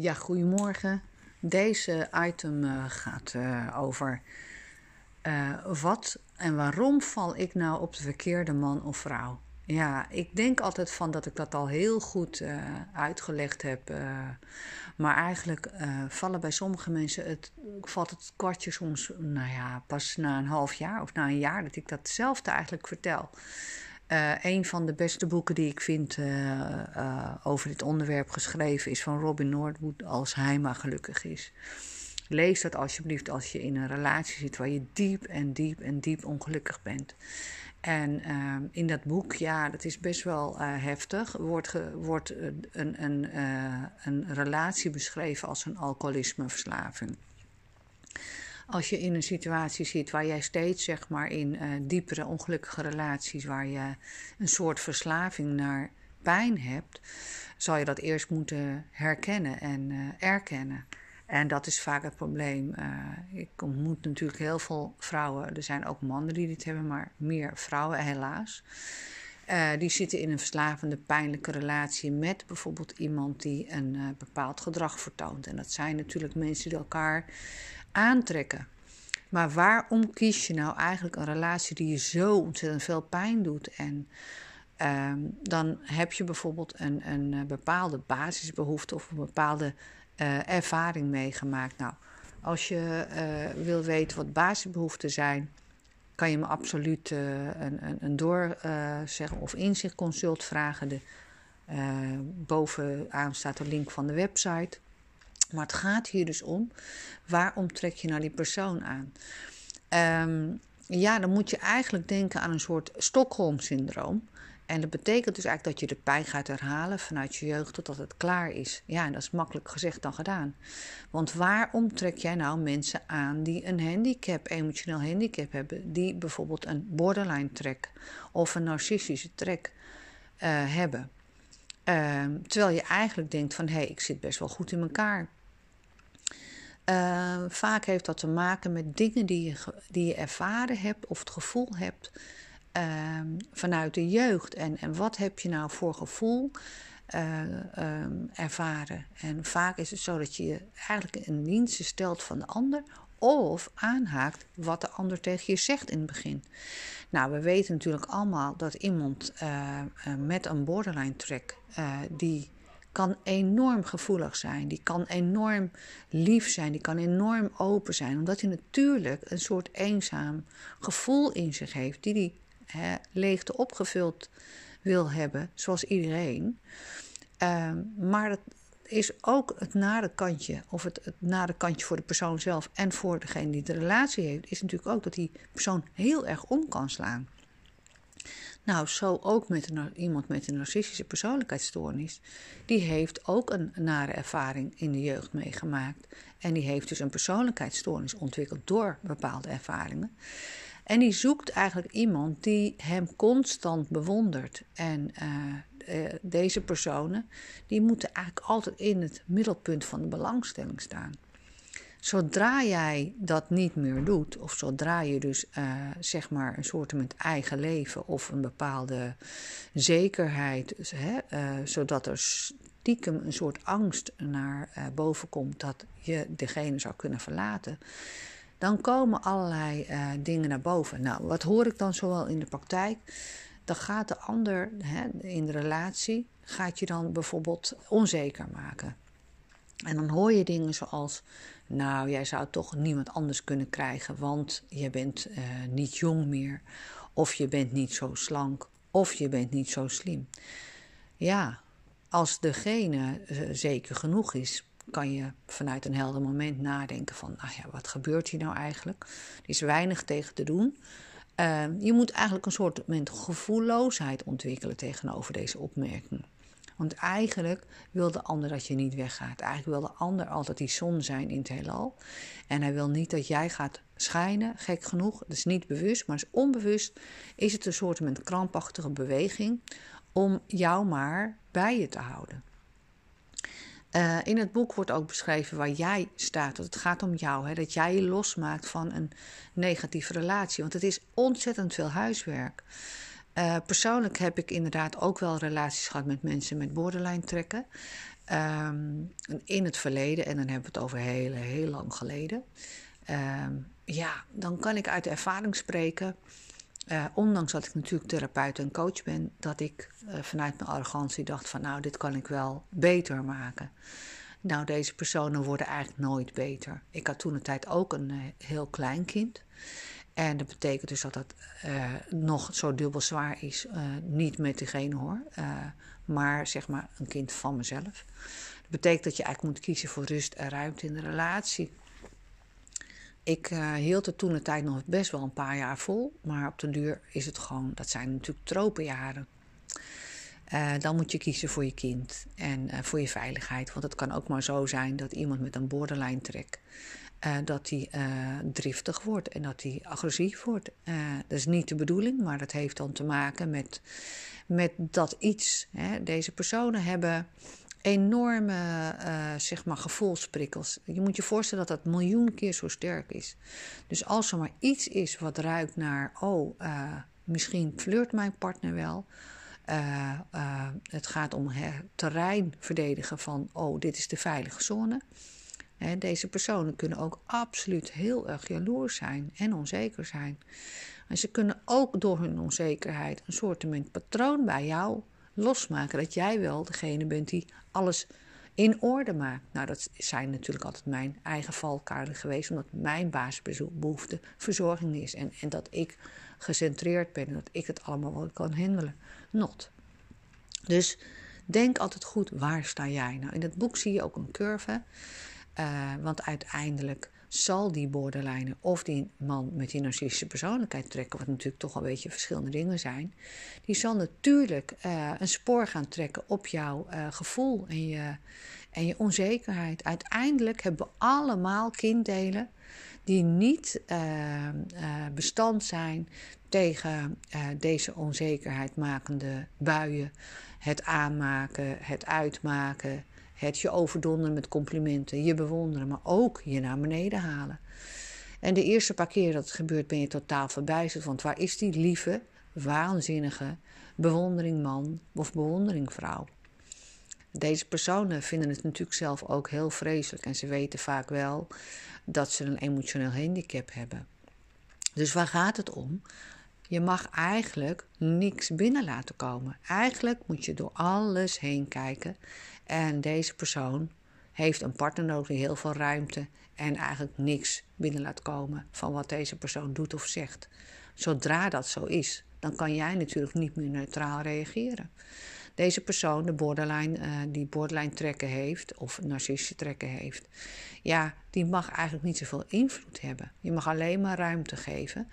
Ja, goedemorgen. Deze item uh, gaat uh, over uh, wat en waarom val ik nou op de verkeerde man of vrouw? Ja, ik denk altijd van dat ik dat al heel goed uitgelegd heb. maar eigenlijk vallen bij sommige mensen het, valt het kwartje soms, nou ja, pas na een half jaar of na een jaar dat ik datzelfde eigenlijk vertel. Uh, een van de beste boeken die ik vind uh, uh, over dit onderwerp geschreven is van Robin Nordwood, Als hij maar gelukkig is. Lees dat alsjeblieft als je in een relatie zit waar je diep en diep en diep ongelukkig bent. En in dat boek, ja, dat is best wel heftig, wordt, wordt een, een, een relatie beschreven als een alcoholismeverslaving als je in een situatie zit waar jij steeds zeg maar in uh, diepere ongelukkige relaties waar je een soort verslaving naar pijn hebt, zal je dat eerst moeten herkennen en uh, erkennen. En dat is vaak het probleem. Uh, ik ontmoet natuurlijk heel veel vrouwen. Er zijn ook mannen die dit hebben, maar meer vrouwen helaas. Die zitten in een verslavende, pijnlijke relatie met bijvoorbeeld iemand die een bepaald gedrag vertoont. En dat zijn natuurlijk mensen die elkaar aantrekken. Maar waarom kies je nou eigenlijk een relatie die je zo ontzettend veel pijn doet? En um, dan heb je bijvoorbeeld een, een eh, bepaalde basisbehoefte of een bepaalde uh, ervaring meegemaakt. Nou, als je uh, wil weten wat basisbehoeften zijn, kan je me absoluut een, een, een door zeggen of inzichtconsult vragen. De, bovenaan staat de link van de website. Maar het gaat hier dus om, waarom trek je nou die persoon aan? Um, ja, dan moet je eigenlijk denken aan een soort Stockholm-syndroom. En dat betekent dus eigenlijk dat je de pijn gaat herhalen vanuit je jeugd totdat het klaar is. Ja, en dat is makkelijk gezegd dan gedaan. Want waarom trek jij nou mensen aan die een handicap, emotioneel handicap hebben, die bijvoorbeeld een borderline trek of een narcistische trek uh, hebben? Uh, terwijl je eigenlijk denkt van hé, hey, ik zit best wel goed in elkaar. Uh, vaak heeft dat te maken met dingen die je, die je ervaren hebt of het gevoel hebt uh, vanuit de jeugd. En, en wat heb je nou voor gevoel uh, ervaren? En vaak is het zo dat je je eigenlijk in dienst stelt van de ander of aanhaakt wat de ander tegen je zegt in het begin. Nou, we weten natuurlijk allemaal dat iemand uh, met een borderline track, die kan enorm gevoelig zijn. Die kan enorm lief zijn. Die kan enorm open zijn. Omdat hij natuurlijk een soort eenzaam gevoel in zich heeft. Die die hè, leegte opgevuld wil hebben, zoals iedereen. Uh, maar het is ook het nare kantje, of het, het nare kantje voor de persoon zelf en voor degene die de relatie heeft, is natuurlijk ook dat die persoon heel erg om kan slaan. Nou, zo ook met iemand met een narcistische persoonlijkheidsstoornis. Die heeft ook een nare ervaring in de jeugd meegemaakt. En die heeft dus een persoonlijkheidsstoornis ontwikkeld door bepaalde ervaringen. En die zoekt eigenlijk iemand die hem constant bewondert. En uh, uh, deze personen, die moeten eigenlijk altijd in het middelpunt van de belangstelling staan. Zodra jij dat niet meer doet, of zodra je dus uh, zeg maar een soort eigen leven of een bepaalde zekerheid, hè, uh, zodat er stiekem een soort angst naar uh, boven komt dat je degene zou kunnen verlaten, dan komen allerlei dingen naar boven. Nou, wat hoor ik dan zoal in de praktijk? Dan gaat de ander hè, in de relatie, gaat je dan bijvoorbeeld onzeker maken. En dan hoor je dingen zoals: Nou, jij zou toch niemand anders kunnen krijgen, want je bent uh, niet jong meer, of je bent niet zo slank, of je bent niet zo slim. Ja, als degene uh, zeker genoeg is, kan je vanuit een helder moment nadenken van, nou ja, wat gebeurt hier nou eigenlijk? Er is weinig tegen te doen. Uh, je moet eigenlijk een soort gevoelloosheid ontwikkelen tegenover deze opmerking. Want eigenlijk wil de ander dat je niet weggaat. Eigenlijk wil de ander altijd die zon zijn in het heelal. En hij wil niet dat jij gaat schijnen, gek genoeg. Dat is niet bewust, maar is onbewust is het een soort met krampachtige beweging om jou maar bij je te houden. Uh, in het boek wordt ook beschreven waar jij staat. Dat het gaat om jou. Hè, dat jij je losmaakt van een negatieve relatie. Want het is ontzettend veel huiswerk. Uh, persoonlijk heb ik inderdaad ook wel relaties gehad met mensen met borderline trekken. Ehm, in het verleden, en dan hebben we het over heel, heel lang geleden. Ehm, ja, dan kan ik uit ervaring spreken. Uh, ondanks dat ik natuurlijk therapeut en coach ben, dat ik uh, vanuit mijn arrogantie dacht van nou, dit kan ik wel beter maken. Nou, deze personen worden eigenlijk nooit beter. Ik had toen een tijd ook een heel klein kind. En dat betekent dus dat dat nog zo dubbel zwaar is. niet met diegene hoor, maar zeg maar een kind van mezelf. Dat betekent dat je eigenlijk moet kiezen voor rust en ruimte in de relatie. Ik hield het toen de tijd nog best wel een paar jaar vol. Maar op de duur is het gewoon, dat zijn natuurlijk tropenjaren. Dan moet je kiezen voor je kind en voor je veiligheid. Want het kan ook maar zo zijn dat iemand met een borderline trek... dat die driftig wordt en dat die agressief wordt. dat is niet de bedoeling, maar dat heeft dan te maken met, met dat iets. Hè. Deze personen hebben enorme uh, zeg maar gevoelsprikkels. Je moet je voorstellen dat dat miljoen keer zo sterk is. Dus als er maar iets is wat ruikt naar, oh, uh, misschien flirt mijn partner wel. Uh, het gaat om het terrein verdedigen van, oh, dit is de veilige zone. Deze personen kunnen ook absoluut heel erg jaloers zijn en onzeker zijn. En ze kunnen ook door hun onzekerheid een soort patroon bij jou losmaken. Dat jij wel degene bent die alles in orde maakt. Nou, dat zijn natuurlijk altijd mijn eigen valkuilen geweest, omdat mijn basisbehoefte verzorging is. En, en dat ik gecentreerd ben en dat ik het allemaal wel kan handelen. Not. Dus denk altijd goed, waar sta jij? Nou, in het boek zie je ook een curve. Uh, want uiteindelijk zal die borderline of die man met die narcistische persoonlijkheid trekken, wat natuurlijk toch een beetje verschillende dingen zijn, die zal natuurlijk uh, een spoor gaan trekken op jouw uh, gevoel en je, en je onzekerheid. Uiteindelijk hebben we allemaal kinddelen die niet bestand zijn tegen deze onzekerheid makende buien. Het aanmaken, het uitmaken, het je overdonderen met complimenten, je bewonderen, maar ook je naar beneden halen. En de eerste paar keer dat het gebeurt ben je totaal verbijsterd. Want waar is die lieve, waanzinnige bewondering man of bewondering vrouw? Deze personen vinden het natuurlijk zelf ook heel vreselijk. En ze weten vaak wel dat ze een emotioneel handicap hebben. Dus waar gaat het om? Je mag eigenlijk niks binnen laten komen. Eigenlijk moet je door alles heen kijken en deze persoon heeft een partner nodig die heel veel ruimte en eigenlijk niks binnen laat komen van wat deze persoon doet of zegt. Zodra dat zo is, dan kan jij natuurlijk niet meer neutraal reageren. Deze persoon, de borderline, uh, die borderline trekken heeft of narcistische trekken heeft, ja, die mag eigenlijk niet zoveel invloed hebben. Je mag alleen maar ruimte geven.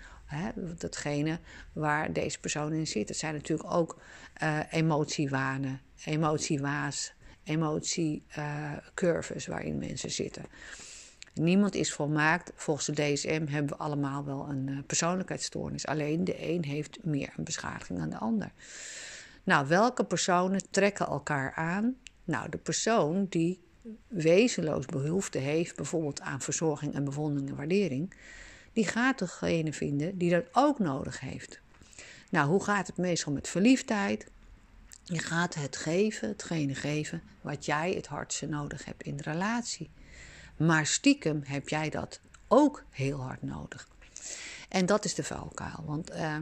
Datgene waar deze persoon in zit. Het zijn natuurlijk ook uh, emotiewanen, emotiewaas, emotiecurves waarin mensen zitten. Niemand is volmaakt. Volgens de DSM hebben we allemaal wel een uh, persoonlijkheidsstoornis. Alleen de een heeft meer een beschadiging dan de ander. Nou, welke personen trekken elkaar aan? Nou, de persoon die wezenloos behoefte heeft, bijvoorbeeld aan verzorging en bewondering en waardering, die gaat degene vinden die dat ook nodig heeft. Nou, hoe gaat het meestal met verliefdheid? Je gaat het geven, hetgene geven wat jij het hardste nodig hebt in de relatie. Maar stiekem heb jij dat ook heel hard nodig. En dat is de valkuil. Want uh,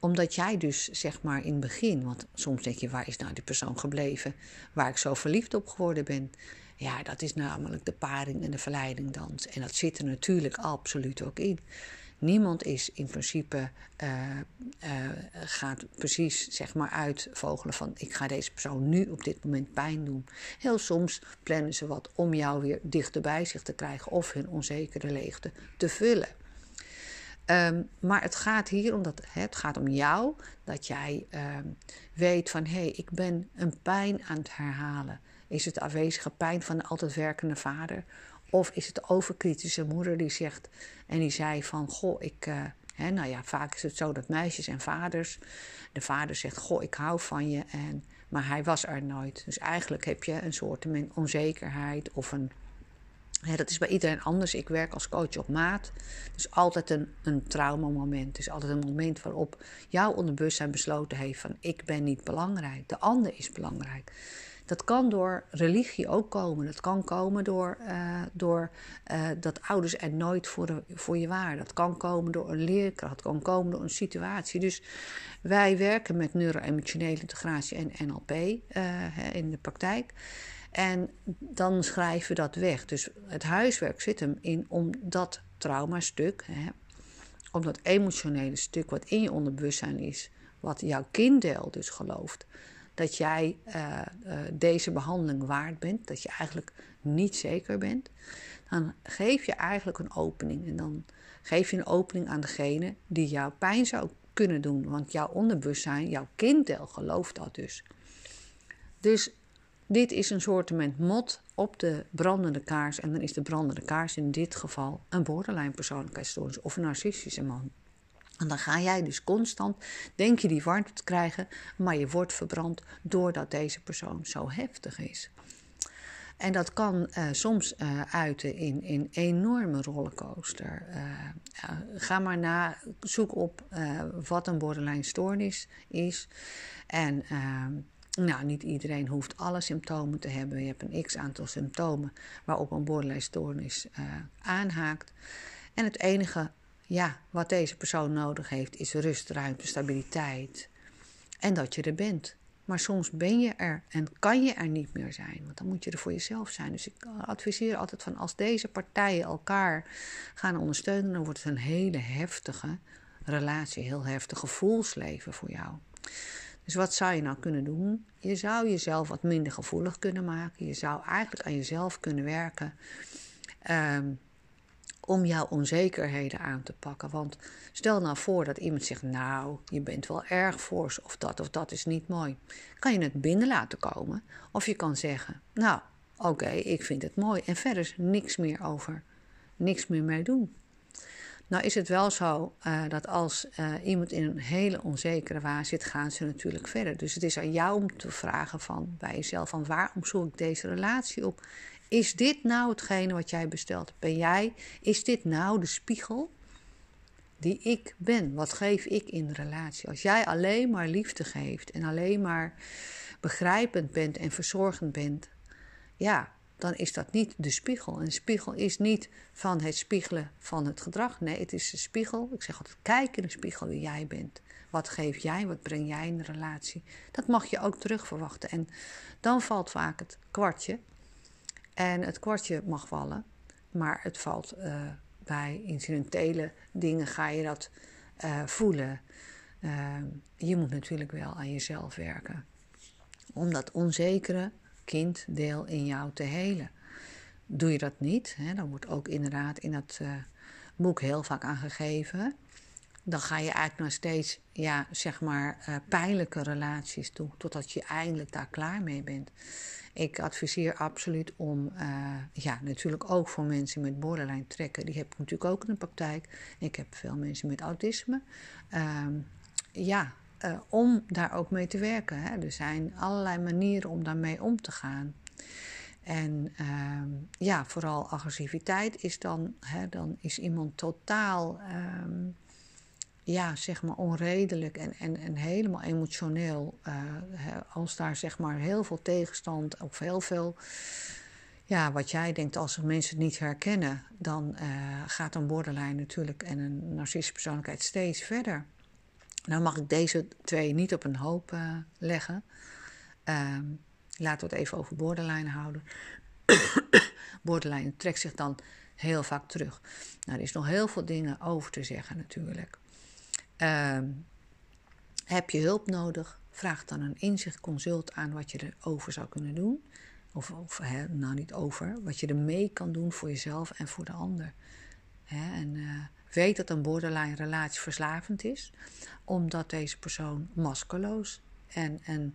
omdat jij dus zeg maar in het begin, want soms denk je, waar is nou die persoon gebleven waar ik zo verliefd op geworden ben? Ja, dat is namelijk de paring en de verleidingdans. En dat zit er natuurlijk absoluut ook in. Niemand is in principe, uh, uh, gaat precies zeg maar uitvogelen van ik ga deze persoon nu op dit moment pijn doen. Heel soms plannen ze wat om jou weer dichter bij zich te krijgen of hun onzekere leegte te vullen. Um, maar het gaat hier om het gaat om jou, dat jij um, weet van hé, hey, ik ben een pijn aan het herhalen. Is het afwezige pijn van de altijd werkende vader? Of is het de overkritische moeder die zegt en die zei van goh, ik. Hè, nou ja, vaak is het zo dat meisjes en vaders. De vader zegt: Goh, ik hou van je. En, maar hij was er nooit. Dus eigenlijk heb je een soort onzekerheid of een dat is bij iedereen anders. Ik werk als coach op maat. Dus altijd een, een traumamoment. Is altijd een moment waarop jouw onderbewustzijn besloten heeft van ik ben niet belangrijk. De ander is belangrijk. Dat kan door religie ook komen. Dat kan komen door, uh, door uh, dat ouders er nooit voor, voor je waren. Dat kan komen door een leerkracht. Dat kan komen door een situatie. Dus wij werken met neuro-emotionele integratie en NLP uh, in de praktijk. En dan schrijven we dat weg. Dus het huiswerk zit hem in om dat traumastuk, hè, om dat emotionele stuk wat in je onderbewustzijn is, wat jouw kinddeel dus gelooft, dat jij uh, uh, deze behandeling waard bent, dat je eigenlijk niet zeker bent, dan geef je eigenlijk een opening. En dan geef je een opening aan degene die jouw pijn zou kunnen doen. Want jouw onderbewustzijn, jouw kinddeel gelooft dat dus. Dus dit is een soort mot op de brandende kaars. En dan is de brandende kaars in dit geval een borderline persoonlijkheidsstoornis of een narcistische man. En dan ga jij dus constant, denk je die warmte te krijgen, maar je wordt verbrand doordat deze persoon zo heftig is. En dat kan uh, soms uh, uiten in een enorme rollercoaster. Uh, ga maar na, zoek op wat een borderline stoornis is. En nou, niet iedereen hoeft alle symptomen te hebben. Je hebt een x aantal symptomen waarop een borderline stoornis aanhaakt. En het enige ja, wat deze persoon nodig heeft is rust, ruimte, stabiliteit. En dat je er bent. Maar soms ben je er en kan je er niet meer zijn. Want dan moet je er voor jezelf zijn. Dus ik adviseer altijd van als deze partijen elkaar gaan ondersteunen, dan wordt het een hele heftige relatie, heel heftig gevoelsleven voor jou. Dus wat zou je nou kunnen doen? Je zou jezelf wat minder gevoelig kunnen maken. Je zou eigenlijk aan jezelf kunnen werken. Um, om jouw onzekerheden aan te pakken. Want stel nou voor dat iemand zegt: Nou, je bent wel erg fors, of dat of dat is niet mooi. Kan je het binnen laten komen, of je kan zeggen: Nou, oké, ik vind het mooi. En verder niks meer over, niks meer mee doen. Nou is het wel zo uh, dat als uh, iemand in een hele onzekere waar zit, gaan ze natuurlijk verder. Dus het is aan jou om te vragen van bij jezelf van waarom zoek ik deze relatie op? Is dit nou hetgene wat jij bestelt? Ben jij, is dit nou de spiegel die ik ben? Wat geef ik in relatie? Als jij alleen maar liefde geeft en alleen maar begrijpend bent en verzorgend bent, ja, dan is dat niet de spiegel. En de spiegel is niet van het spiegelen van het gedrag. Nee, het is de spiegel. Ik zeg altijd: kijk in de spiegel wie jij bent. Wat geef jij? Wat breng jij in de relatie? Dat mag je ook terug verwachten. En dan valt vaak het kwartje. En het kwartje mag vallen, maar het valt uh, bij incidentele dingen ga je dat uh, voelen. Uh, je moet natuurlijk wel aan jezelf werken. Om dat onzekere kinddeel in jou te helen. Doe je dat niet, hè, dan wordt ook inderdaad in dat boek heel vaak aangegeven. Dan ga je eigenlijk naar steeds, ja, zeg maar, pijnlijke relaties toe. Totdat je eindelijk daar klaar mee bent. Ik adviseer absoluut om, uh, ja, natuurlijk ook voor mensen met borderline trekken. Die heb ik natuurlijk ook in de praktijk. Ik heb veel mensen met autisme. Uh, ja, uh, om daar ook mee te werken. Hè. Er zijn allerlei manieren om daarmee om te gaan. En ehm, ja, vooral agressiviteit is dan, hè, dan is iemand totaal ehm, ja, zeg maar onredelijk en, en, en helemaal emotioneel. Uh, als daar zeg maar heel veel tegenstand of heel veel. Ja, wat jij denkt, als mensen het niet herkennen, dan uh, gaat een borderline natuurlijk en een narcistische persoonlijkheid steeds verder. Nou mag ik deze twee niet op een hoop uh, leggen. Uh, laten we het even over borderline houden. borderline trekt zich dan heel vaak terug. Nou, er is nog heel veel dingen over te zeggen natuurlijk. Uh, heb je hulp nodig? Vraag dan een inzichtconsult aan wat je erover zou kunnen doen. Of, of nou niet over, wat je er mee kan doen voor jezelf en voor de ander. En uh, weet dat een borderline relatie verslavend is, omdat deze persoon maskeloos en, en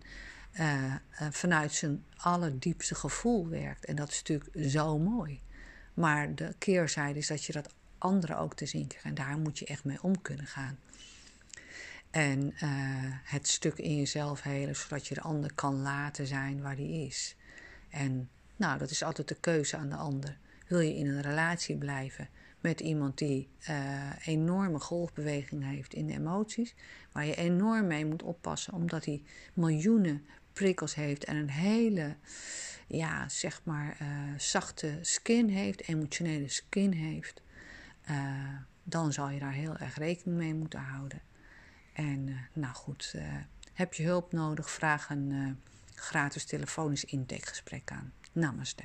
uh, vanuit zijn allerdiepste gevoel werkt. En dat is natuurlijk zo mooi. Maar de keerzijde is dat je dat anderen ook te zien krijgt. En daar moet je echt mee om kunnen gaan. En uh, het stuk in jezelf helen, zodat je de ander kan laten zijn waar die is. En nou, dat is altijd de keuze aan de ander. Wil je in een relatie blijven met iemand die uh, enorme golfbeweging heeft in de emoties, waar je enorm mee moet oppassen, omdat hij miljoenen prikkels heeft en een hele, ja, zeg maar, uh, zachte skin heeft, emotionele skin heeft, dan zal je daar heel erg rekening mee moeten houden. En uh, nou goed, heb je hulp nodig, vraag een gratis telefonisch intakegesprek aan. Namaste.